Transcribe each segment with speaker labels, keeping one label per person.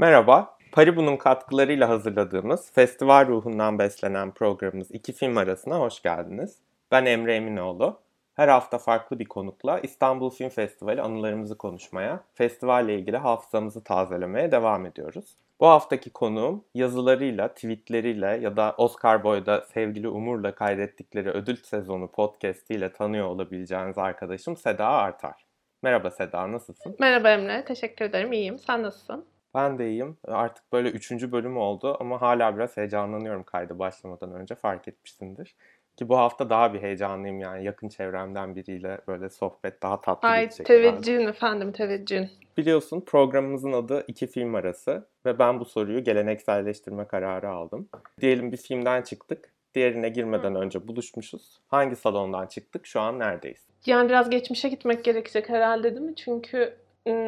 Speaker 1: Merhaba, Paribu'nun katkılarıyla hazırladığımız festival ruhundan beslenen programımız İki Film Arasına hoş geldiniz. Ben Emre Eminoğlu. Her hafta farklı bir konukla İstanbul Film Festivali anılarımızı konuşmaya, festivalle ilgili hafızamızı tazelemeye devam ediyoruz. Bu haftaki konuğum yazılarıyla, tweetleriyle ya da Oscar Boy'da sevgili Umur'la kaydettikleri ödül sezonu podcastiyle tanıyor olabileceğiniz arkadaşım Seda Artar. Merhaba Seda, nasılsın?
Speaker 2: Merhaba Emre, teşekkür ederim. İyiyim. Sen nasılsın?
Speaker 1: Ben de iyiyim. Artık böyle üçüncü bölüm oldu ama hala biraz heyecanlanıyorum kaydı başlamadan önce fark etmişsindir. Ki bu hafta daha bir heyecanlıyım yani yakın çevremden biriyle böyle sohbet daha tatlı
Speaker 2: Ay
Speaker 1: geçecek.
Speaker 2: teveccühün
Speaker 1: herhalde.
Speaker 2: efendim, teveccühün.
Speaker 1: Biliyorsun programımızın adı iki film arası ve ben bu soruyu gelenekselleştirme kararı aldım. Diyelim bir filmden çıktık. Diğerine girmeden önce buluşmuşuz. Hangi salondan çıktık? Şu an neredeyiz?
Speaker 2: Yani biraz geçmişe gitmek gerekecek herhalde değil mi? Çünkü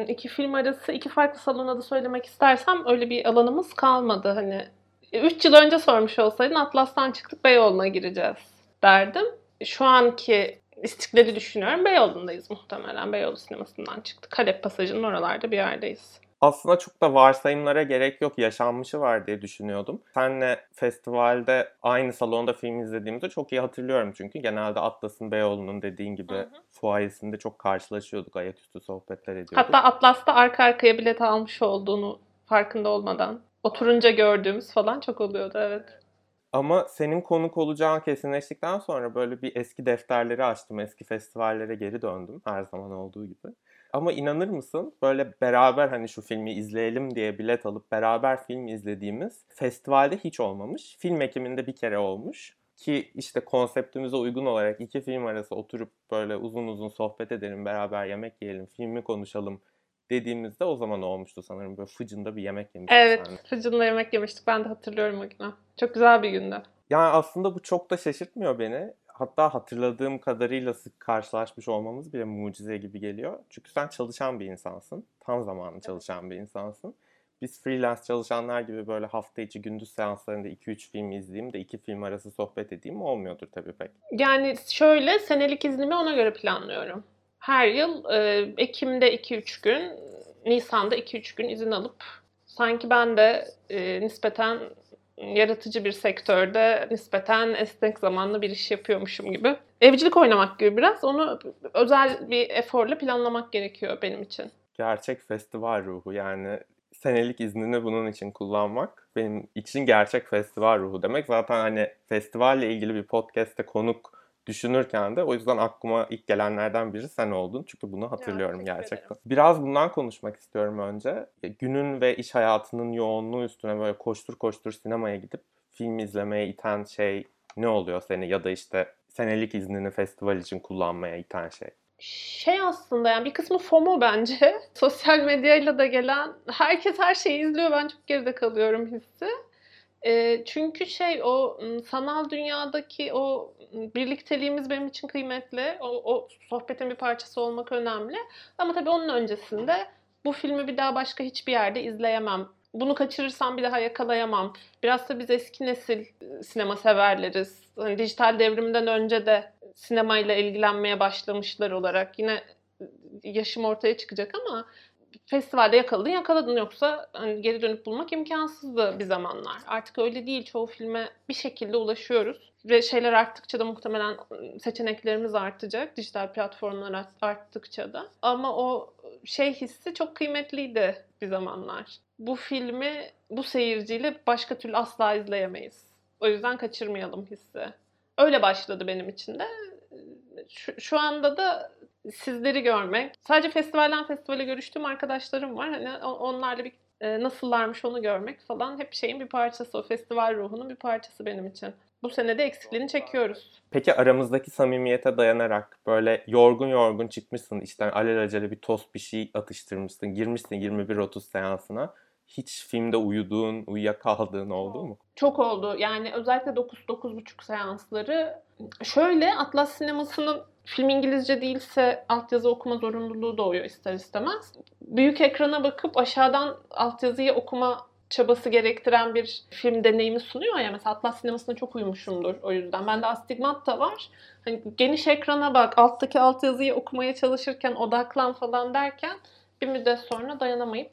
Speaker 2: iki film arası iki farklı salon adı söylemek istersem öyle bir alanımız kalmadı. Hani 3 yıl önce sormuş olsaydın Atlas'tan çıktık Beyoğlu'na gireceğiz derdim. Şu anki istikleri düşünüyorum. Beyoğlu'ndayız muhtemelen. Beyoğlu sinemasından çıktık. Halep Pasajı'nın oralarda bir yerdeyiz.
Speaker 1: Aslında çok da varsayımlara gerek yok. Yaşanmışı var diye düşünüyordum. Senle festivalde aynı salonda film izlediğimizde çok iyi hatırlıyorum çünkü. Genelde Atlas'ın Beyoğlu'nun dediğin gibi
Speaker 2: Hı hı.
Speaker 1: fuayesinde çok karşılaşıyorduk. Ayaküstü sohbetler ediyorduk.
Speaker 2: Hatta Atlas'ta arka arkaya bilet almış olduğunu farkında olmadan oturunca gördüğümüz falan çok oluyordu evet.
Speaker 1: Ama senin konuk olacağın kesinleştikten sonra böyle bir eski defterleri açtım. Eski festivallere geri döndüm her zaman olduğu gibi. Ama inanır mısın böyle beraber hani şu filmi izleyelim diye bilet alıp beraber film izlediğimiz festivalde hiç olmamış. Film ekiminde bir kere olmuş. Ki işte konseptimize uygun olarak iki film arası oturup böyle uzun uzun sohbet edelim, beraber yemek yiyelim, filmi konuşalım dediğimizde o zaman olmuştu sanırım. Böyle fıcında bir yemek yemiştik
Speaker 2: Evet,
Speaker 1: seninle.
Speaker 2: fıcınla yemek yemiştik. Ben de hatırlıyorum o günü. Çok güzel bir gündü.
Speaker 1: Yani aslında bu çok da şaşırtmıyor beni. Hatta hatırladığım kadarıyla sık karşılaşmış olmamız bile mucize gibi geliyor. Çünkü sen çalışan bir insansın. Tam zamanlı çalışan bir insansın. Biz freelance çalışanlar gibi böyle hafta içi gündüz seanslarında 2-3 film izleyeyim de 2 film arası sohbet edeyim olmuyordur tabii pek.
Speaker 2: Yani şöyle senelik iznimi ona göre planlıyorum. Her yıl e, Ekim'de 2-3 gün, Nisan'da 2-3 gün izin alıp sanki ben de e, nispeten yaratıcı bir sektörde nispeten esnek zamanlı bir iş yapıyormuşum gibi. Evcilik oynamak gibi biraz. Onu özel bir eforla planlamak gerekiyor benim için.
Speaker 1: Gerçek festival ruhu yani senelik iznini bunun için kullanmak benim için gerçek festival ruhu demek. Zaten hani festivalle ilgili bir podcast'te konuk düşünürken de o yüzden aklıma ilk gelenlerden biri sen oldun. Çünkü bunu hatırlıyorum
Speaker 2: teşekkür
Speaker 1: gerçekten. Biraz bundan konuşmak istiyorum önce. E, Günün ve iş hayatının yoğunluğu üstüne böyle koştur koştur sinemaya gidip film izlemeye iten şey ne oluyor seni ya da işte senelik iznini festival için kullanmaya iten şey?
Speaker 2: Şey aslında yani bir kısmı FOMO bence. Sosyal medyayla da gelen herkes her şeyi izliyor. Ben çok geride kalıyorum hissi. Ee, çünkü şey o sanal dünyadaki o birlikteliğimiz benim için kıymetli. O, o sohbetin bir parçası olmak önemli. Ama tabii onun öncesinde bu filmi bir daha başka hiçbir yerde izleyemem. Bunu kaçırırsam bir daha yakalayamam. Biraz da biz eski nesil e, sinema severleriz. Hani dijital devrimden önce de sinemayla ilgilenmeye başlamışlar olarak. Yine e, yaşım ortaya çıkacak ama festivalde yakaladın yakaladın yoksa hani geri dönüp bulmak imkansızdı bir zamanlar. Artık öyle değil. Çoğu filme bir şekilde ulaşıyoruz. Ve şeyler arttıkça da muhtemelen seçeneklerimiz artacak. Dijital platformlar art- arttıkça da. Ama o şey hissi çok kıymetliydi bir zamanlar. Bu filmi bu seyirciyle başka türlü asla izleyemeyiz. O yüzden kaçırmayalım hissi. Öyle başladı benim için de. Şu, şu anda da sizleri görmek. Sadece festivalden festivale görüştüğüm arkadaşlarım var. Hani onlarla bir e, nasıllarmış onu görmek falan hep şeyin bir parçası. O festival ruhunun bir parçası benim için. Bu sene de eksikliğini çekiyoruz.
Speaker 1: Peki aramızdaki samimiyete dayanarak böyle yorgun yorgun çıkmışsın işten alelacele bir tost bir şey atıştırmışsın girmişsin 21-30 seansına hiç filmde uyuduğun uyuyakaldığın oldu mu?
Speaker 2: Çok oldu. Yani özellikle 9-9.30 seansları. Şöyle Atlas sinemasının film İngilizce değilse altyazı okuma zorunluluğu doğuyor ister istemez. Büyük ekrana bakıp aşağıdan altyazıyı okuma çabası gerektiren bir film deneyimi sunuyor ya. Mesela Atlas sinemasına çok uyumuşumdur o yüzden. Bende astigmat da var. Hani geniş ekrana bak, alttaki altyazıyı okumaya çalışırken odaklan falan derken bir müddet sonra dayanamayıp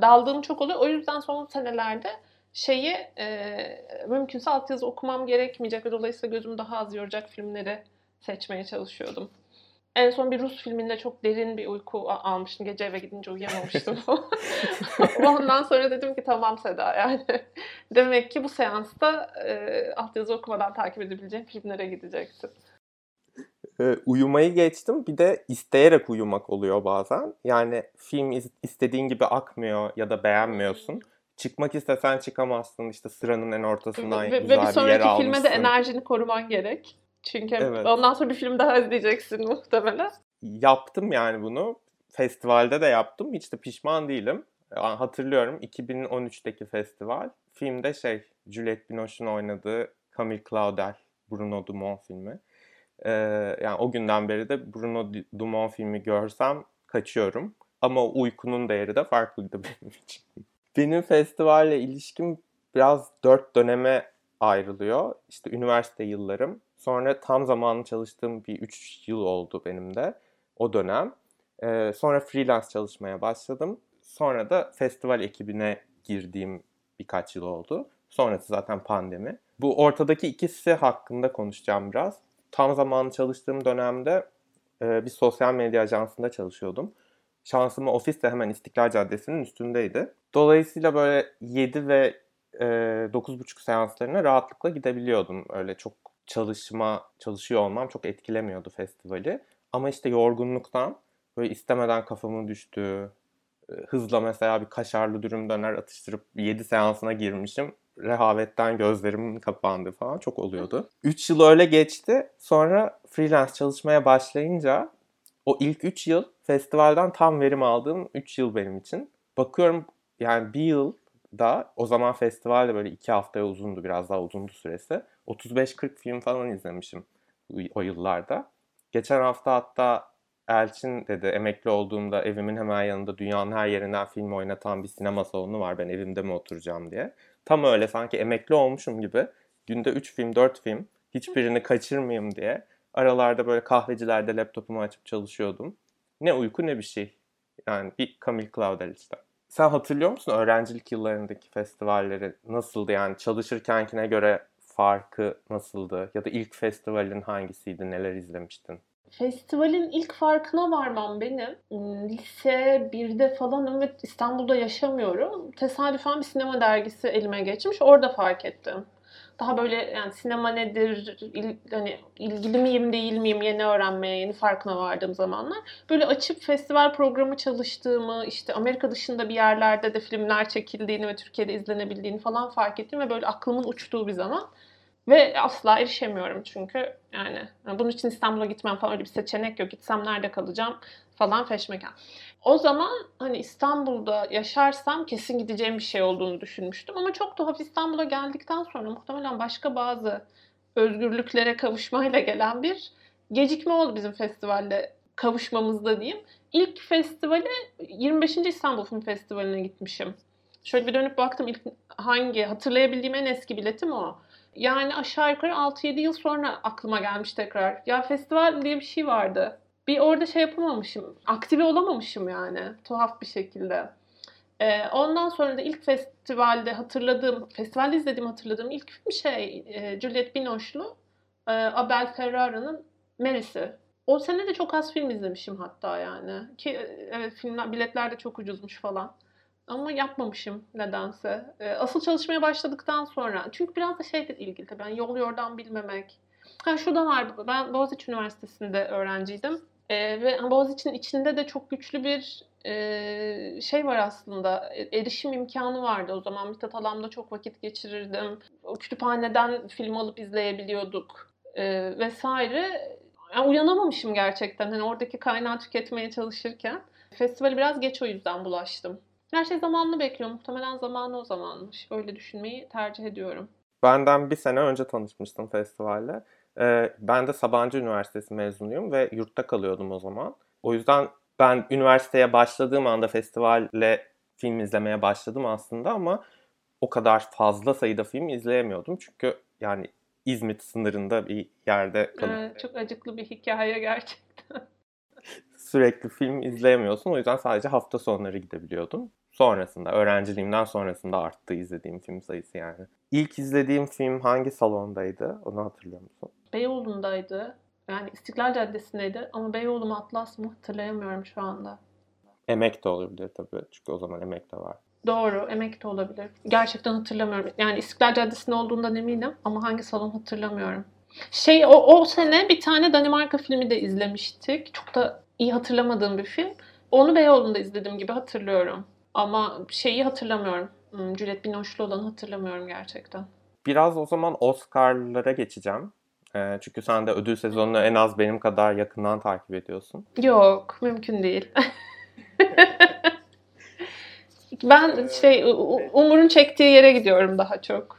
Speaker 2: daldığım çok oluyor. O yüzden son senelerde şeyi e, mümkünse altyazı okumam gerekmeyecek ve dolayısıyla gözümü daha az yoracak filmleri seçmeye çalışıyordum. En son bir Rus filminde çok derin bir uyku almıştım. Gece eve gidince uyuyamamıştım. Ondan sonra dedim ki tamam Seda yani. Demek ki bu seansta e, altyazı okumadan takip edebileceğim filmlere gideceksin.
Speaker 1: Uyumayı geçtim. Bir de isteyerek uyumak oluyor bazen. Yani film is- istediğin gibi akmıyor ya da beğenmiyorsun. Çıkmak istesen çıkamazsın. İşte sıranın en ortasından
Speaker 2: Ve, ve
Speaker 1: güzel
Speaker 2: bir
Speaker 1: bir yer
Speaker 2: sonraki filme
Speaker 1: almışsın.
Speaker 2: de enerjini koruman gerek. Çünkü
Speaker 1: Evet.
Speaker 2: ondan sonra bir film daha izleyeceksin muhtemelen.
Speaker 1: Yaptım yani bunu. Festivalde de yaptım. Hiç de pişman değilim. Hatırlıyorum 2013'teki festival. Filmde şey Juliette Binoche'un oynadığı Camille Claudel, Bruno Dumont filmi. Ee, yani o günden beri de Bruno Dumont filmi görsem kaçıyorum. Ama uykunun değeri de farklıydı benim için. Benim festivalle ilişkim biraz dört döneme ayrılıyor. İşte üniversite yıllarım. Sonra tam zamanlı çalıştığım bir üç yıl oldu benim de o dönem. Ee, sonra freelance çalışmaya başladım. Sonra da festival ekibine girdiğim birkaç yıl oldu. Sonrası zaten pandemi. Bu ortadaki ikisi hakkında konuşacağım biraz. Tam zamanlı çalıştığım dönemde e, bir sosyal medya ajansında çalışıyordum. Şansıma ofis de hemen İstiklal Caddesi'nin üstündeydi. Dolayısıyla böyle 7 ve e, 9.30 seanslarına rahatlıkla gidebiliyordum. Öyle çok çalışma, çalışıyor olmam çok etkilemiyordu festivali. Ama işte yorgunluktan böyle istemeden kafamın düştüğü, e, hızla mesela bir kaşarlı dürüm döner atıştırıp 7 seansına girmişim. Rehavetten gözlerimin kapandı falan çok oluyordu. 3 yıl öyle geçti. Sonra freelance çalışmaya başlayınca o ilk 3 yıl festivalden tam verim aldığım 3 yıl benim için. Bakıyorum yani bir yıl da o zaman festival de böyle 2 haftaya uzundu biraz daha uzundu süresi. 35-40 film falan izlemişim o yıllarda. Geçen hafta hatta Elçin dedi emekli olduğumda evimin hemen yanında dünyanın her yerinden film oynatan bir sinema salonu var. Ben evimde mi oturacağım diye. Tam öyle sanki emekli olmuşum gibi günde 3 film 4 film hiçbirini kaçırmayayım diye aralarda böyle kahvecilerde laptopumu açıp çalışıyordum. Ne uyku ne bir şey. Yani bir Camille Claudel işte. Sen hatırlıyor musun öğrencilik yıllarındaki festivalleri nasıldı yani çalışırkenkine göre farkı nasıldı ya da ilk festivalin hangisiydi neler izlemiştin?
Speaker 2: Festivalin ilk farkına varmam benim. Hmm, Lise 1'de falanım ve İstanbul'da yaşamıyorum. Tesadüfen bir sinema dergisi elime geçmiş. Orada fark ettim. Daha böyle yani sinema nedir, il- hani ilgili miyim değil miyim yeni öğrenmeye, yeni farkına vardığım zamanlar. Böyle açıp festival programı çalıştığımı, işte Amerika dışında bir yerlerde de filmler çekildiğini ve Türkiye'de izlenebildiğini falan fark ettim ve böyle aklımın uçtuğu bir zaman. Ve asla erişemiyorum çünkü yani yani bunun için İstanbul'a gitmem falan öyle bir seçenek yok. Gitsem nerede kalacağım falan feşmekan. O zaman hani İstanbul'da yaşarsam kesin gideceğim bir şey olduğunu düşünmüştüm. Ama çok tuhaf İstanbul'a geldikten sonra muhtemelen başka bazı özgürlüklere kavuşmayla gelen bir gecikme oldu bizim festivalle kavuşmamızda diyeyim. İlk festivale 25. İstanbul Film Festivali'ne gitmişim. Şöyle bir dönüp baktım ilk hangi hatırlayabildiğim en eski biletim o. Yani aşağı yukarı 6-7 yıl sonra aklıma gelmiş tekrar. Ya festival diye bir şey vardı. Bir orada şey yapamamışım. Aktive olamamışım yani. Tuhaf bir şekilde. Ee, ondan sonra da ilk festivalde hatırladığım, festivalde izlediğim hatırladığım ilk film şey e, Juliette Binoche'lu e, Abel Ferrara'nın Mary'si. O sene de çok az film izlemişim hatta yani. Ki e, evet filmler, biletler de çok ucuzmuş falan. Ama yapmamışım nedense. Ee, Asıl çalışmaya başladıktan sonra. Çünkü biraz da şeyle ilgili tabii. Yani yol yordan bilmemek. Ha şu da var. Ben Boğaziçi Üniversitesi'nde öğrenciydim. Ee, ve Boğaziçi'nin içinde de çok güçlü bir e, şey var aslında. E, Erişim imkanı vardı o zaman. Mithat Alam'da çok vakit geçirirdim. O kütüphaneden film alıp izleyebiliyorduk. Ee, vesaire. Yani uyanamamışım gerçekten. Hani oradaki kaynağı tüketmeye çalışırken. Festivali biraz geç o yüzden bulaştım. Her şey zamanını bekliyor. Muhtemelen zamanı o zamanmış. Öyle düşünmeyi tercih ediyorum.
Speaker 1: Benden bir sene önce tanışmıştım festivalle. Ee, ben de Sabancı Üniversitesi mezunuyum ve yurtta kalıyordum o zaman. O yüzden ben üniversiteye başladığım anda festivalle film izlemeye başladım aslında ama o kadar fazla sayıda film izleyemiyordum. Çünkü yani İzmit sınırında bir yerde kalıp
Speaker 2: Ee, çok acıklı bir hikaye gerçekten.
Speaker 1: sürekli film izleyemiyorsun. O yüzden sadece hafta sonları gidebiliyordum. Sonrasında, öğrenciliğimden sonrasında arttı izlediğim film sayısı yani. İlk izlediğim film hangi salondaydı? Onu hatırlıyor musun?
Speaker 2: Beyoğlu'ndaydı. Yani İstiklal Caddesi'ndeydi ama Beyoğlu mu Atlas mı hatırlayamıyorum şu anda.
Speaker 1: Emek de olabilir tabii. Çünkü o zaman emek de var.
Speaker 2: Doğru, emek de olabilir. Gerçekten hatırlamıyorum. Yani İstiklal Caddesi'nde olduğundan eminim ama hangi salon hatırlamıyorum. Şey o, o sene bir tane Danimarka filmi de izlemiştik. Çok da iyi hatırlamadığım bir film. Onu Beyoğlu'nda izlediğim gibi hatırlıyorum. Ama şeyi hatırlamıyorum. Hmm, Juliette Binoche'lu olanı hatırlamıyorum gerçekten.
Speaker 1: Biraz o zaman Oscar'lara geçeceğim. Ee, çünkü sen de ödül sezonunu en az benim kadar yakından takip ediyorsun.
Speaker 2: Yok, mümkün değil. ben şey Umur'un çektiği yere gidiyorum daha çok.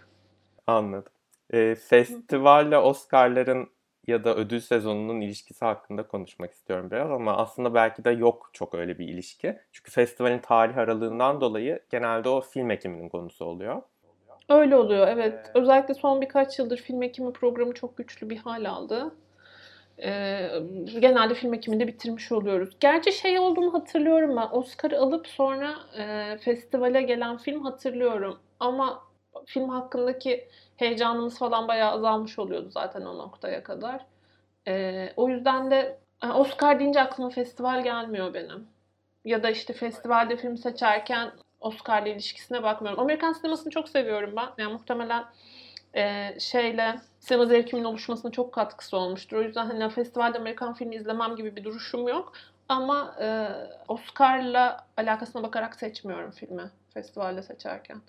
Speaker 1: Anladım. Ee, festivalle Oscar'ların ya da ödül sezonunun ilişkisi hakkında konuşmak istiyorum biraz ama aslında belki de yok çok öyle bir ilişki. Çünkü festivalin tarih aralığından dolayı genelde o film ekiminin konusu oluyor.
Speaker 2: Öyle oluyor evet. Özellikle son birkaç yıldır film ekimi programı çok güçlü bir hal aldı. Ee, genelde film ekiminde bitirmiş oluyoruz. Gerçi şey olduğunu hatırlıyorum ben. Oscar'ı alıp sonra e, festivale gelen film hatırlıyorum. Ama film hakkındaki heyecanımız falan bayağı azalmış oluyordu zaten o noktaya kadar. Ee, o yüzden de e, Oscar deyince aklıma festival gelmiyor benim. Ya da işte festivalde film seçerken Oscar'la ilişkisine bakmıyorum. Amerikan sinemasını çok seviyorum ben. Yani muhtemelen e, şeyle sinema zevkimin oluşmasına çok katkısı olmuştur. O yüzden hani festivalde Amerikan filmi izlemem gibi bir duruşum yok. Ama e, Oscar'la alakasına bakarak seçmiyorum filmi festivalde seçerken.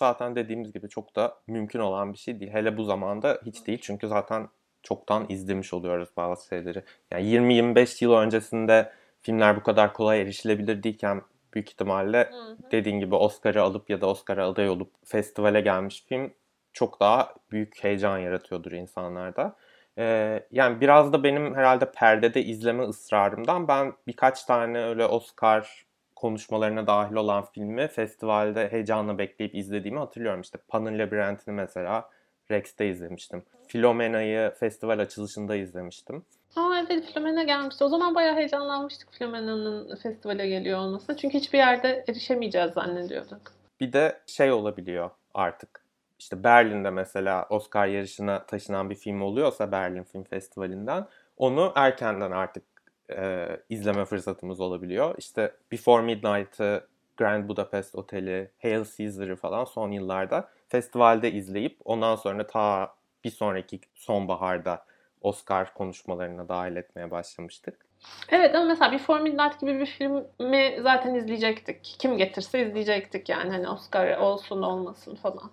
Speaker 1: Zaten dediğimiz gibi çok da mümkün olan bir şey değil. Hele bu zamanda hiç değil. Çünkü zaten çoktan izlemiş oluyoruz bazı şeyleri. Yani 20-25 yıl öncesinde filmler bu kadar kolay erişilebilir değilken büyük ihtimalle dediğin gibi Oscar'ı alıp ya da Oscar'a aday olup festivale gelmiş film çok daha büyük heyecan yaratıyordur insanlarda. Ee, yani biraz da benim herhalde perdede izleme ısrarımdan ben birkaç tane öyle Oscar konuşmalarına dahil olan filmi festivalde heyecanla bekleyip izlediğimi hatırlıyorum. İşte Pan'ın Labirentini mesela Rex'te izlemiştim. Filomena'yı festival açılışında izlemiştim.
Speaker 2: Aa evet Filomena gelmişti. O zaman bayağı heyecanlanmıştık Filomena'nın festivale geliyor olması. Çünkü hiçbir yerde erişemeyeceğiz zannediyorduk.
Speaker 1: Bir de şey olabiliyor artık. İşte Berlin'de mesela Oscar yarışına taşınan bir film oluyorsa Berlin Film Festivali'nden onu erkenden artık e, izleme fırsatımız olabiliyor. İşte Before Midnight'ı, Grand Budapest Oteli, Hail Caesar'ı falan son yıllarda festivalde izleyip ondan sonra ta bir sonraki sonbaharda Oscar konuşmalarına dahil etmeye başlamıştık.
Speaker 2: Evet ama mesela Before Midnight gibi bir filmi zaten izleyecektik. Kim getirse izleyecektik yani hani Oscar olsun olmasın falan.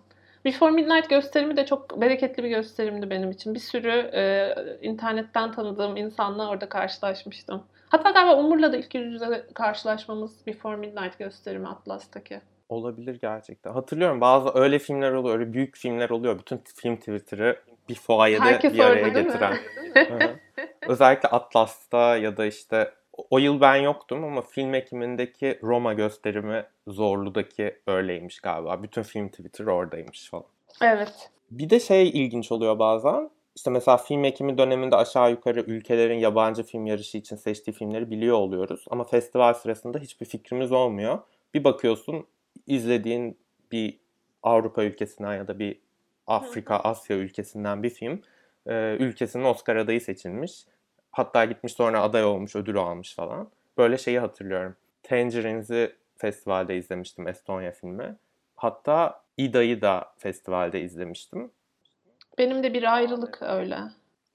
Speaker 2: Before Midnight gösterimi de çok bereketli bir gösterimdi benim için. Bir sürü e, internetten tanıdığım insanla orada karşılaşmıştım. Hatta galiba Umur'la da ilk yüz yüze karşılaşmamız Before Midnight gösterimi Atlas'taki.
Speaker 1: Olabilir gerçekten. Hatırlıyorum bazı öyle filmler oluyor, öyle büyük filmler oluyor. Bütün film Twitter'ı bir fuayede
Speaker 2: Herkes
Speaker 1: bir araya
Speaker 2: orada
Speaker 1: getiren. Özellikle Atlas'ta ya da işte o yıl ben yoktum ama film ekimindeki Roma gösterimi Zorlu'daki öyleymiş galiba. Bütün film Twitter oradaymış falan.
Speaker 2: Evet.
Speaker 1: Bir de şey ilginç oluyor bazen. İşte mesela film ekimi döneminde aşağı yukarı ülkelerin yabancı film yarışı için seçtiği filmleri biliyor oluyoruz. Ama festival sırasında hiçbir fikrimiz olmuyor. Bir bakıyorsun izlediğin bir Avrupa ülkesinden ya da bir Afrika, Asya ülkesinden bir film ülkesinin Oscar adayı seçilmiş. Hatta gitmiş sonra aday olmuş, ödül almış falan. Böyle şeyi hatırlıyorum. Tangerines'i festivalde izlemiştim, Estonya filmi. Hatta İda'yı da festivalde izlemiştim.
Speaker 2: Benim de bir ayrılık öyle.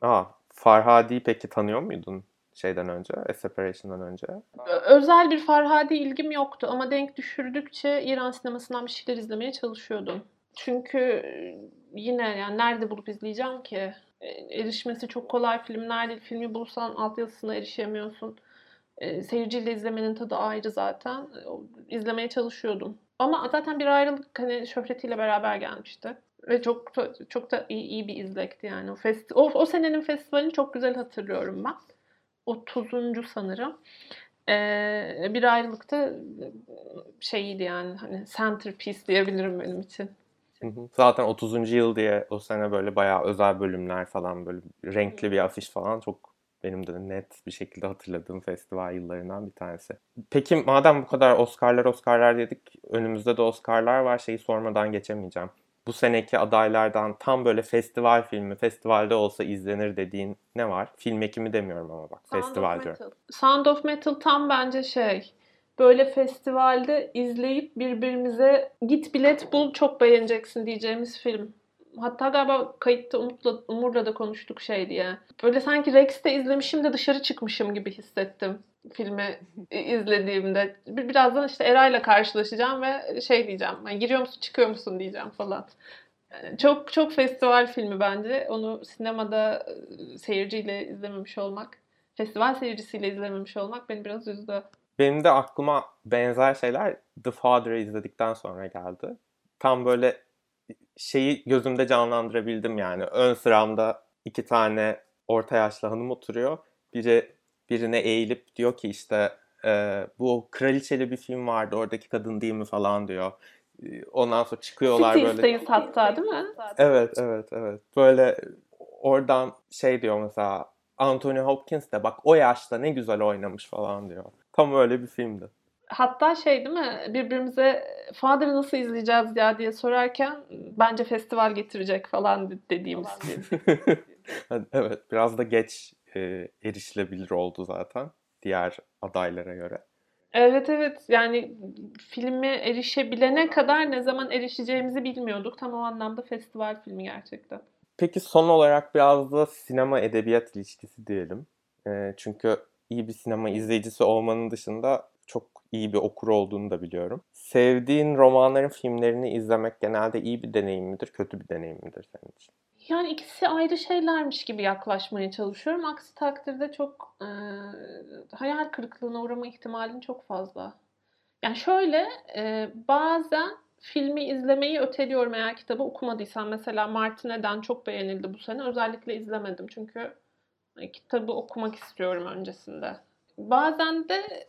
Speaker 1: Aa, Farhadi'yi peki tanıyor muydun şeyden önce, A Separation'dan önce?
Speaker 2: Özel bir Farhadi ilgim yoktu ama denk düşürdükçe İran sinemasından bir şeyler izlemeye çalışıyordum. Çünkü e, yine yani nerede bulup izleyeceğim ki? E, Erişmesi çok kolay filmler değil. Filmi bulsan altyazısına erişemiyorsun. E, seyirciyle izlemenin tadı ayrı zaten. E, izlemeye çalışıyordum. Ama zaten bir ayrılık hani şöhretiyle beraber gelmişti. Ve çok çok da iyi, iyi bir izlekti yani. O, festi o, o senenin festivalini çok güzel hatırlıyorum ben. 30. sanırım. Ee, bir ayrılıkta şeyiydi yani hani centerpiece diyebilirim benim için.
Speaker 1: Hı hı. Zaten 30. yıl diye o sene böyle bayağı özel bölümler falan böyle renkli bir afiş falan çok Benim de net bir şekilde hatırladığım festival yıllarından bir tanesi. Peki madem bu kadar Oscar'lar Oscar'lar dedik, önümüzde de Oscar'lar var. Şeyi sormadan geçemeyeceğim. Bu seneki adaylardan tam böyle festival filmi, festivalde olsa izlenir dediğin ne var? Film ekimi demiyorum ama bak,
Speaker 2: Sound
Speaker 1: festival
Speaker 2: of
Speaker 1: diyorum.
Speaker 2: Metal. Sound of Metal tam bence şey böyle festivalde izleyip birbirimize git bilet bul çok beğeneceksin diyeceğimiz film. Hatta galiba kayıtta Umut'la, Umur'la da konuştuk şey diye. Böyle sanki Rex'te izlemişim de dışarı çıkmışım gibi hissettim filmi izlediğimde. Bir- Birazdan işte Eray'la karşılaşacağım ve şey diyeceğim. Yani giriyor musun çıkıyor musun diyeceğim falan. Çok çok festival filmi bence. Onu sinemada e, seyirciyle izlememiş olmak, festival seyircisiyle izlememiş olmak beni biraz üzdü.
Speaker 1: Benim de aklıma benzer şeyler The Father'ı izledikten sonra geldi. Tam böyle şeyi gözümde canlandırabildim yani. Ön sıramda iki tane orta yaşlı hanım oturuyor. Biri birine eğilip diyor ki işte e, bu kraliçeli bir film vardı oradaki kadın değil mi falan diyor. Ondan sonra çıkıyorlar böyle.
Speaker 2: Cities'teyiz hatta değil mi?
Speaker 1: Evet, evet, evet. Böyle oradan şey diyor mesela Anthony Hopkins de bak o yaşta ne güzel oynamış falan diyor. Tam öyle bir filmdi.
Speaker 2: Hatta şey değil mi? Birbirimize Father'ı nasıl izleyeceğiz ya diye sorarken bence festival getirecek falan de- dediğimiz film.
Speaker 1: evet, biraz da geç e, erişilebilir oldu zaten diğer adaylara göre.
Speaker 2: Evet evet yani filme erişebilene kadar ne zaman erişeceğimizi bilmiyorduk. Tam o anlamda festival filmi gerçekten.
Speaker 1: Peki son olarak biraz da sinema edebiyat ilişkisi diyelim. E, çünkü iyi bir sinema izleyicisi olmanın dışında çok iyi bir okur olduğunu da biliyorum. Sevdiğin romanların filmlerini izlemek genelde iyi bir deneyim midir, kötü bir deneyim midir senin için?
Speaker 2: Yani ikisi ayrı şeylermiş gibi yaklaşmaya çalışıyorum. Aksi takdirde çok e, hayal kırıklığına uğrama ihtimalin çok fazla. Yani şöyle e, bazen filmi izlemeyi öteliyorum eğer kitabı okumadıysam. Mesela Martine'den çok beğenildi bu sene. Özellikle izlemedim çünkü kitabı okumak istiyorum öncesinde. Bazen de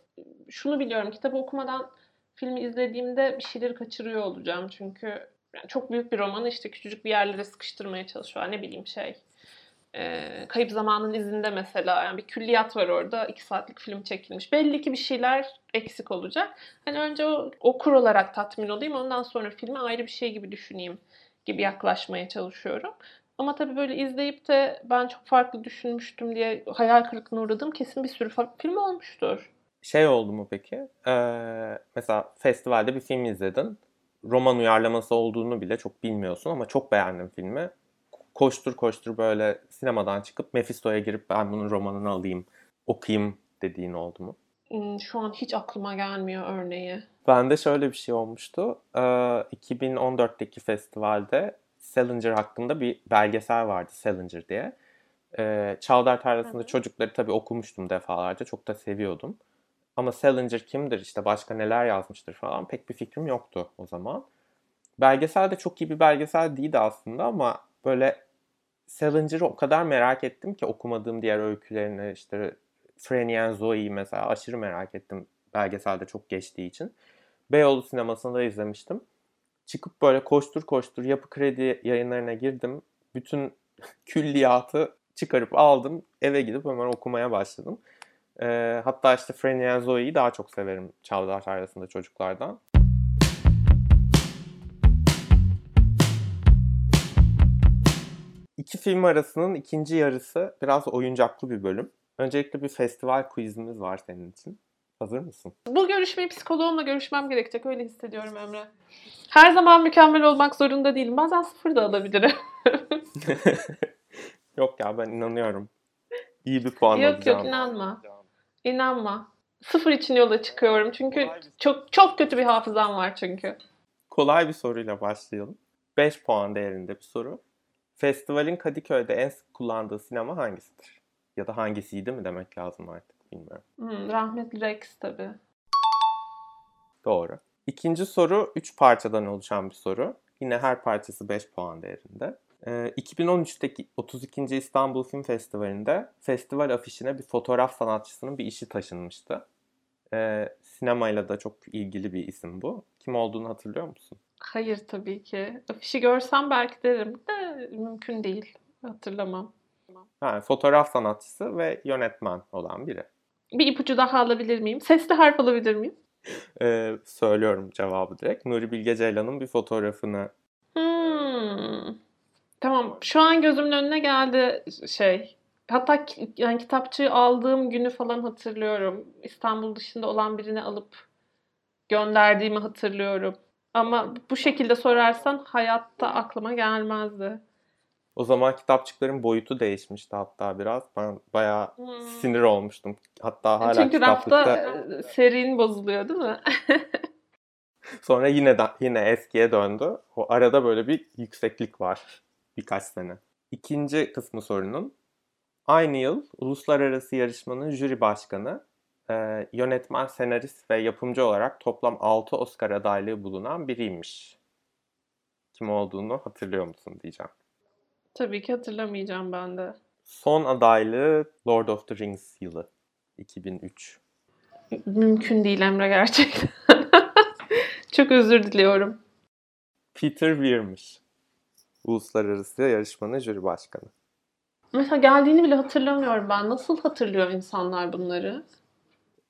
Speaker 2: şunu biliyorum kitabı okumadan filmi izlediğimde bir şeyleri kaçırıyor olacağım. Çünkü yani çok büyük bir romanı işte küçücük bir yerlere sıkıştırmaya çalışıyor. Ne bileyim şey. e, Kayıp Zamanın izinde mesela yani bir külliyat var orada. iki saatlik film çekilmiş. Belli ki bir şeyler eksik olacak. Hani önce o okur olarak tatmin olayım. Ondan sonra filmi ayrı bir şey gibi düşüneyim gibi yaklaşmaya çalışıyorum. Ama tabii böyle izleyip de ben çok farklı düşünmüştüm diye hayal kırıklığına uğradığım kesin bir sürü fa- film olmuştur.
Speaker 1: Şey oldu mu peki? Ee, mesela festivalde bir film izledin. Roman uyarlaması olduğunu bile çok bilmiyorsun ama çok beğendin filmi. Koştur koştur böyle sinemadan çıkıp Mephisto'ya girip ben bunun romanını alayım, okuyayım dediğin oldu mu?
Speaker 2: Hmm, Şu an hiç aklıma gelmiyor örneği.
Speaker 1: Bende şöyle bir şey olmuştu. Ee, 2014'teki festivalde Salinger hakkında bir belgesel vardı Salinger diye. Ee, Çavdar Tarlası'nda çocukları tabii okumuştum defalarca. Çok da seviyordum. Ama Salinger kimdir işte başka neler yazmıştır falan pek bir fikrim yoktu o zaman. Belgesel de çok iyi bir belgesel değildi aslında ama böyle Salinger'ı o kadar merak ettim ki okumadığım diğer öykülerini işte Franny and Zoe'yi mesela aşırı merak ettim belgeselde çok geçtiği için. Beyoğlu sinemasında izlemiştim. Çıkıp böyle koştur koştur yapı kredi yayınlarına girdim. Bütün külliyatı çıkarıp aldım. Eve gidip hemen okumaya başladım. Ee, hatta işte Franny and Zoe'yi daha çok severim Çavdar Tarlası'nda çocuklardan. İki film arasının ikinci yarısı biraz oyuncaklı bir bölüm. Öncelikle bir festival quizimiz var senin için. Hazır mısın?
Speaker 2: Bu görüşmeyi psikoloğumla görüşmem gerekecek. Öyle hissediyorum Emre. Her zaman mükemmel olmak zorunda değilim. Bazen sıfır da alabilirim.
Speaker 1: Yok ya ben inanıyorum. İyi bir puan
Speaker 2: yok
Speaker 1: alacağım.
Speaker 2: yok inanma. İnanma. Sıfır için yola çıkıyorum. Çünkü çok çok kötü bir hafızam var çünkü.
Speaker 1: Kolay bir soruyla başlayalım. 5 puan değerinde bir soru. Festivalin Kadıköy'de en sık kullandığı sinema hangisidir? Ya da hangisiydi mi demek lazım artık bilmiyorum.
Speaker 2: Hmm, rahmetli Rex tabii.
Speaker 1: Doğru. İkinci soru 3 parçadan oluşan bir soru. Yine her parçası 5 puan değerinde. Ee, 2013'teki 32. İstanbul Film Festivali'nde festival afişine bir fotoğraf sanatçısının bir işi taşınmıştı. Ee, sinemayla da çok ilgili bir isim bu. Kim olduğunu hatırlıyor musun?
Speaker 2: Hayır tabii ki. Afişi görsem belki derim de mümkün değil. Hatırlamam.
Speaker 1: Yani fotoğraf sanatçısı ve yönetmen olan biri.
Speaker 2: Bir ipucu daha alabilir miyim? Sesli harf alabilir miyim?
Speaker 1: Ee, söylüyorum cevabı direkt. Nuri Bilge Ceylan'ın bir fotoğrafını
Speaker 2: Hmm. Tamam. Şu an gözümün önüne geldi şey. Hatta yani kitapçığı aldığım günü falan hatırlıyorum. İstanbul dışında olan birini alıp gönderdiğimi hatırlıyorum. Ama bu şekilde sorarsan hayatta aklıma gelmezdi.
Speaker 1: O zaman kitapçıkların boyutu değişmişti hatta biraz. Ben bayağı
Speaker 2: Hmm.
Speaker 1: sinir olmuştum. Hatta hala
Speaker 2: Çünkü
Speaker 1: kitaplıkta
Speaker 2: rafta e, serin bozuluyor değil mi?
Speaker 1: sonra yine de, yine eskiye döndü. O arada böyle bir yükseklik var birkaç sene. İkinci kısmı sorunun aynı yıl uluslararası yarışmanın jüri başkanı, e, yönetmen, senarist ve yapımcı olarak toplam 6 Oscar adaylığı bulunan biriymiş. Kim olduğunu hatırlıyor musun diyeceğim.
Speaker 2: Tabii ki hatırlamayacağım ben de.
Speaker 1: Son adaylığı Lord of the Rings yılı 2003.
Speaker 2: Mümkün değil Emre gerçekten. Çok özür diliyorum.
Speaker 1: Peter Weir'miş. Uluslararası yarışmanın jüri başkanı.
Speaker 2: Mesela geldiğini bile hatırlamıyorum ben. Nasıl hatırlıyor insanlar bunları?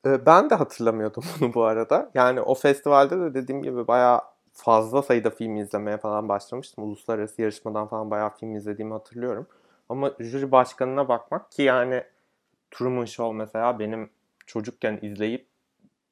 Speaker 1: Ee, Ben de hatırlamıyordum bunu bu arada. Yani o festivalde de dediğim gibi bayağı fazla sayıda film izlemeye falan başlamıştım. Uluslararası yarışmadan falan bayağı film izlediğimi hatırlıyorum. Ama jüri başkanına bakmak ki yani Truman Show mesela benim çocukken izleyip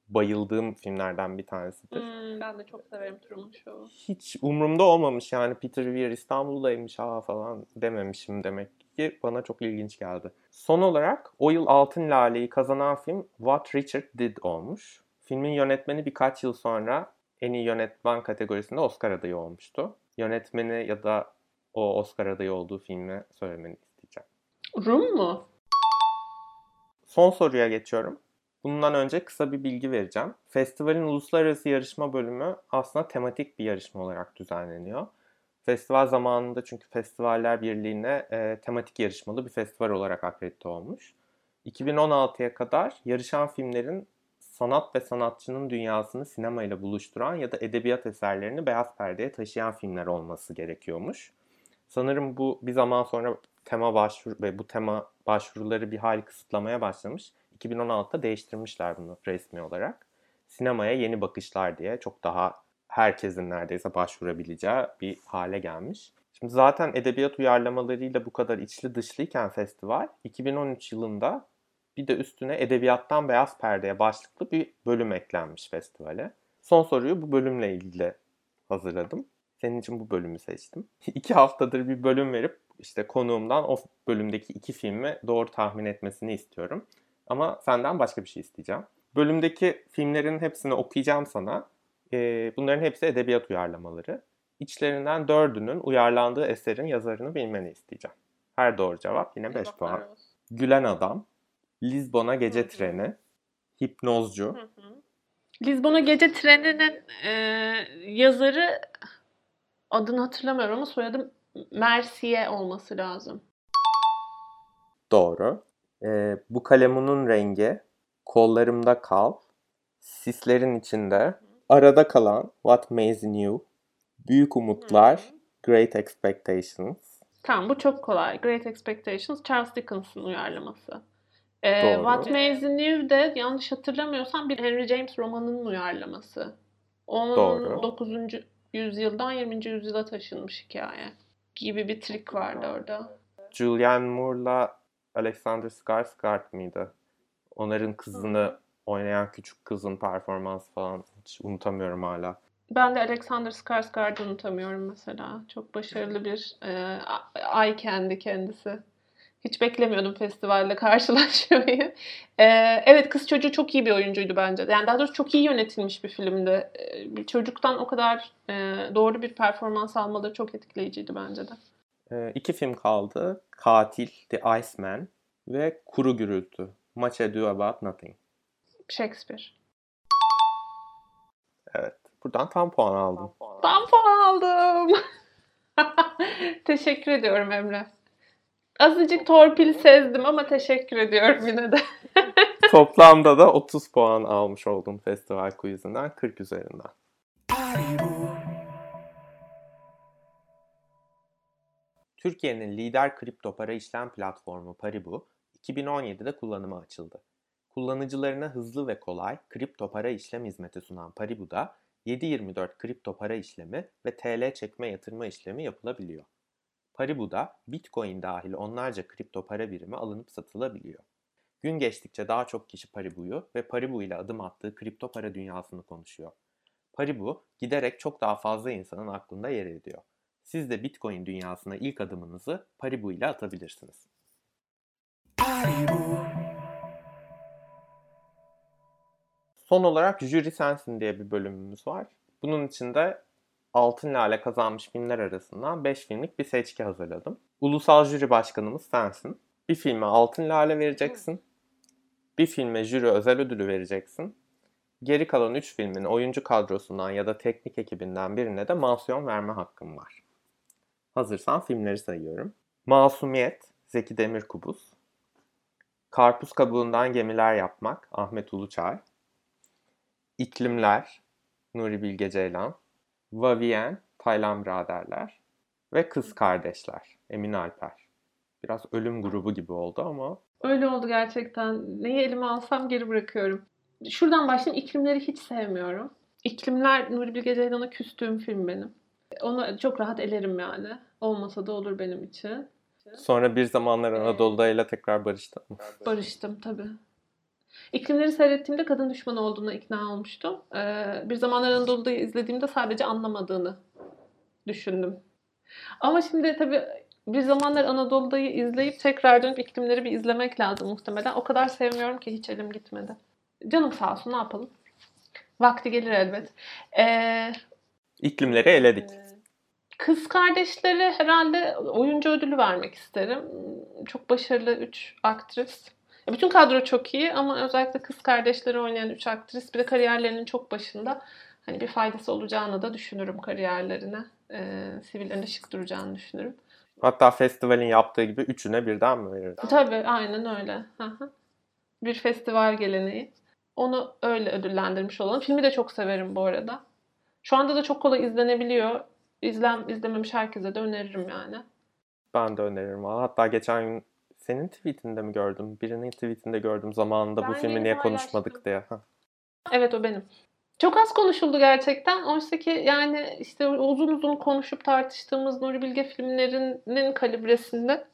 Speaker 1: bayıldığım filmlerden bir tanesidir.
Speaker 2: Hmm, ben de çok severim Truman Show'u.
Speaker 1: Hiç umurumda olmamış yani Peter Weir İstanbul'daymış ha falan dememişim demek ki bana çok ilginç geldi. Son olarak o yıl Altın Lale'yi kazanan film What Richard Did olmuş. Filmin yönetmeni birkaç yıl sonra en iyi yönetmen kategorisinde Oscar adayı olmuştu. Yönetmeni ya da o Oscar adayı olduğu filmi söylemeni isteyeceğim.
Speaker 2: Rum mu?
Speaker 1: Son soruya geçiyorum. Bundan önce kısa bir bilgi vereceğim. Festivalin uluslararası yarışma bölümü aslında tematik bir yarışma olarak düzenleniyor. Festival zamanında çünkü Festivaller Birliği'ne e, tematik yarışmalı bir festival olarak akredite olmuş. 2016'ya kadar yarışan filmlerin sanat ve sanatçının dünyasını sinemayla buluşturan ya da edebiyat eserlerini beyaz perdeye taşıyan filmler olması gerekiyormuş. Sanırım bu bir zaman sonra tema başvuru ve bu tema başvuruları bir hali kısıtlamaya başlamış. 2016'da değiştirmişler bunu resmi olarak. Sinemaya yeni bakışlar diye çok daha herkesin neredeyse başvurabileceği bir hale gelmiş. Şimdi zaten edebiyat uyarlamalarıyla bu kadar içli dışlıyken festival 2013 yılında bir de üstüne edebiyattan beyaz perdeye başlıklı bir bölüm eklenmiş festivale. Son soruyu bu bölümle ilgili hazırladım. Senin için bu bölümü seçtim. iki haftadır bir bölüm verip işte konuğumdan o bölümdeki iki filmi doğru tahmin etmesini istiyorum. Ama senden başka bir şey isteyeceğim. Bölümdeki filmlerin hepsini okuyacağım sana. Ee, bunların hepsi edebiyat uyarlamaları. İçlerinden dördünün uyarlandığı eserin yazarını bilmeni isteyeceğim. Her doğru cevap yine 5
Speaker 2: Yazıklar
Speaker 1: puan. Gülen Adam, Lizbon'a Gece. Treni, Hipnozcu,
Speaker 2: Hı hı. Lizbon'a Gece Treni'nin e, yazarı adını hatırlamıyorum ama soyadı Mercier olması lazım.
Speaker 1: Doğru. Ee, bu kalemunun rengi, kollarımda kal, sislerin içinde, arada kalan What Amazing You, Büyük Umutlar,
Speaker 2: Hı hı.
Speaker 1: Great Expectations.
Speaker 2: Tamam bu çok kolay. Great Expectations Charles Dickens'ın uyarlaması. Ee,
Speaker 1: Doğru.
Speaker 2: What You New de yanlış hatırlamıyorsam bir Henry James romanının uyarlaması. Onun
Speaker 1: Doğru.
Speaker 2: 9. yüzyıldan 20. yüzyıla taşınmış hikaye gibi bir trik vardı orada.
Speaker 1: Julianne Moore'la Alexander Skarsgård mıydı? Onların kızını oynayan küçük kızın performansı falan hiç unutamıyorum hala.
Speaker 2: Ben de Alexander Skarsgård'ı unutamıyorum mesela. Çok başarılı bir e, eye candy kendisi. Hiç beklemiyordum festivalle karşılaşmayı. E, evet kız çocuğu çok iyi bir oyuncuydu bence. Yani daha doğrusu çok iyi yönetilmiş bir filmdi. E, bir çocuktan o kadar e, doğru bir performans almaları çok etkileyiciydi bence de.
Speaker 1: Ee, iki film kaldı. Katil, The Iceman ve Kuru Gürültü, Much Ado About Nothing.
Speaker 2: Shakespeare.
Speaker 1: Evet. Buradan tam puan aldım.
Speaker 2: Ben puan aldım. teşekkür ediyorum Emre. Azıcık torpil sezdim ama teşekkür ediyorum yine de.
Speaker 1: Toplamda da 30 puan almış oldum festival quizinden 40 üzerinden. Türkiye'nin lider kripto para işlem platformu Paribu, 2017'de kullanıma açıldı. Kullanıcılarına hızlı ve kolay kripto para işlem hizmeti sunan Paribu'da 7/24 kripto para işlemi ve TL çekme yatırma işlemi yapılabiliyor. Paribu'da Bitcoin dahil onlarca kripto para birimi alınıp satılabiliyor. Gün geçtikçe daha çok kişi Paribu'yu ve Paribu ile adım attığı kripto para dünyasını konuşuyor. Paribu giderek çok daha fazla insanın aklında yer ediyor. Siz de Bitcoin dünyasına ilk adımınızı Paribu ile atabilirsiniz. Son olarak Jüri Sensin diye bir bölümümüz var. Bunun içinde Altın Lale kazanmış filmler arasından 5 filmlik bir seçki hazırladım. Ulusal jüri başkanımız sensin. Bir filme Altın Lale vereceksin. Bir filme jüri özel ödülü vereceksin. Geri kalan 3 filmin oyuncu kadrosundan ya da teknik ekibinden birine de mansiyon verme hakkım var. Hazırsan filmleri sayıyorum. Masumiyet, Zeki Demirkubuz. Karpuz kabuğundan gemiler yapmak, Ahmet Uluçay. İklimler, Nuri Bilge Ceylan. Vavien, Taylan Biraderler. Ve Kız Kardeşler, Emin Alper. Biraz ölüm grubu gibi oldu ama
Speaker 2: Öyle oldu gerçekten. Neyi elime alsam geri bırakıyorum. Şuradan başlayayım. İklimleri hiç sevmiyorum. İklimler Nuri Bilge Ceylan'a küstüğüm film benim. Onu çok rahat elerim yani. Olmasa da olur benim için.
Speaker 1: sonra bir zamanlar Anadolu'da ile tekrar barıştı.
Speaker 2: Barıştım tabii. İklimleri seyrettiğimde kadın düşmanı olduğuna ikna olmuştum. Ee, bir zamanlar Anadolu'da izlediğimde sadece anlamadığını düşündüm. Ama şimdi tabii bir zamanlar Anadolu'dayı izleyip tekrar dönüp iklimleri bir izlemek lazım muhtemelen. O kadar sevmiyorum ki hiç elim gitmedi. Canım sağ olsun ne yapalım. Vakti gelir elbet. Ee,
Speaker 1: İklimleri eledik.
Speaker 2: Kız kardeşleri herhalde oyuncu ödülü vermek isterim. Çok başarılı 3 aktris. Bütün kadro çok iyi ama özellikle kız kardeşleri oynayan 3 aktris bir de kariyerlerinin çok başında hani bir faydası olacağını da düşünürüm kariyerlerine. Ee, sivillerinde şık duracağını düşünürüm.
Speaker 1: Hatta festivalin yaptığı gibi üçüne birden mi verirdi?
Speaker 2: Tabii aynen öyle. Bir festival geleneği. Onu öyle ödüllendirmiş olalım. Filmi de çok severim bu arada. Şu anda da çok kolay izlenebiliyor. İzlem, izlememiş herkese de öneririm yani.
Speaker 1: Ben de öneririm. valla. Hatta geçen senin tweetinde mi gördüm? Birinin tweetinde gördüm zamanında bu
Speaker 2: Ben
Speaker 1: filmi
Speaker 2: yeni
Speaker 1: niye konuşmadık diye. Hah.
Speaker 2: Evet o benim. Çok az konuşuldu gerçekten. Oysa ki yani işte uzun uzun konuşup tartıştığımız Nuri Bilge filmlerinin kalibresinde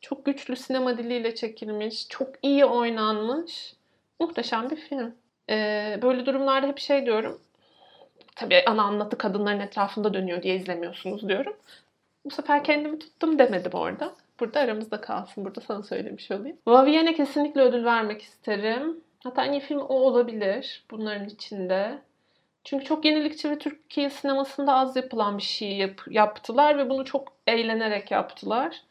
Speaker 2: çok güçlü sinema diliyle çekilmiş, çok iyi oynanmış, muhteşem bir film. Ee, böyle durumlarda hep şey diyorum. Tabii ana anlatı kadınların etrafında dönüyor diye izlemiyorsunuz diyorum. Bu sefer kendimi tuttum demedim orada. Burada aramızda kalsın. Burada sana söylemiş olayım. Vivienne'e kesinlikle ödül vermek isterim. Hatta en iyi film o olabilir bunların içinde. Çünkü çok yenilikçi ve Türkiye sinemasında az yapılan bir şey yap- yaptılar ve bunu çok eğlenerek yaptılar.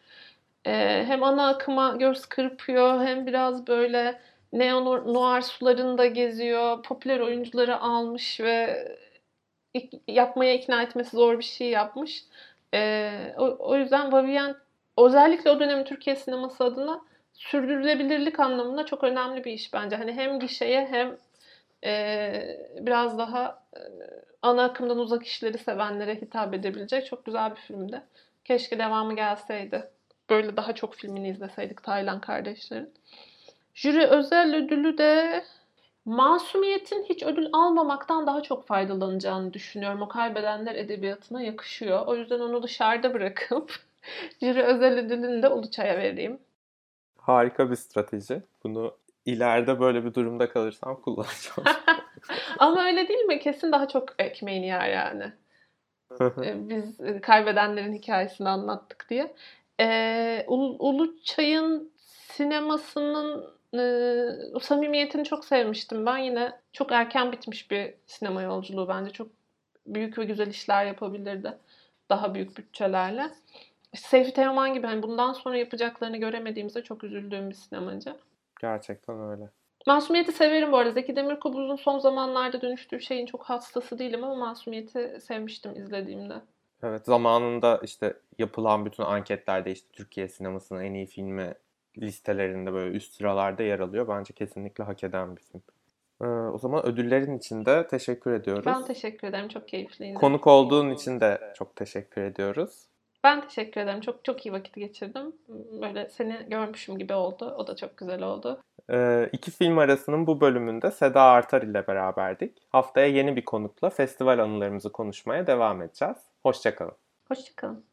Speaker 2: Ee, hem ana akıma göz kırpıyor hem biraz böyle neo noir sularında geziyor. Popüler oyuncuları almış ve yapmaya ikna etmesi zor bir şey yapmış. Ee, o, o yüzden Vivien özellikle o dönemin Türkiye sineması adına sürdürülebilirlik anlamında çok önemli bir iş bence. Hani hem gişeye hem e, biraz daha e, ana akımdan uzak işleri sevenlere hitap edebilecek çok güzel bir filmdi. Keşke devamı gelseydi. Böyle daha çok filmini izleseydik Taylan kardeşlerin. Jüri özel ödülü de Masumiyet'in hiç ödül almamaktan daha çok faydalanacağını düşünüyorum. O kaybedenler edebiyatına yakışıyor. O yüzden onu dışarıda bırakıp jüri özel ödülünü de Uluçay'a vereyim.
Speaker 1: Harika bir strateji. Bunu ileride böyle bir durumda kalırsam kullanacağım.
Speaker 2: Ama öyle değil mi? Kesin daha çok ekmeğini yer yani. Ee, Biz e, kaybedenlerin hikayesini anlattık diye. Ee, Ulu- Uluçay'ın sinemasının e, o samimiyetini çok sevmiştim. Ben yine çok erken bitmiş bir sinema yolculuğu bence. Çok büyük ve güzel işler yapabilirdi. Daha büyük bütçelerle. Seyfi Teoman gibi hani bundan sonra yapacaklarını göremediğimize çok üzüldüğüm bir sinemacı.
Speaker 1: Gerçekten öyle.
Speaker 2: Masumiyet'i severim bu arada. Zeki Demirkubuz'un son zamanlarda dönüştüğü şeyin çok hastası değilim ama Masumiyet'i sevmiştim izlediğimde.
Speaker 1: Evet zamanında işte yapılan bütün anketlerde işte Türkiye sinemasının en iyi filmi listelerinde böyle üst sıralarda yer alıyor. Bence kesinlikle hak eden bir film. Ee, o zaman ödüllerin için de teşekkür ediyoruz.
Speaker 2: Ben teşekkür ederim. Çok keyifliydi.
Speaker 1: Konuk olduğun için de çok teşekkür ediyoruz.
Speaker 2: Ben teşekkür ederim. Çok çok iyi vakit geçirdim. Böyle seni görmüşüm gibi oldu. O da çok güzel oldu.
Speaker 1: Ee, iki film arasının bu bölümünde Seda Artar ile beraberdik. Haftaya yeni bir konukla festival anılarımızı konuşmaya devam edeceğiz. Hoşçakalın.
Speaker 2: Hoşçakalın.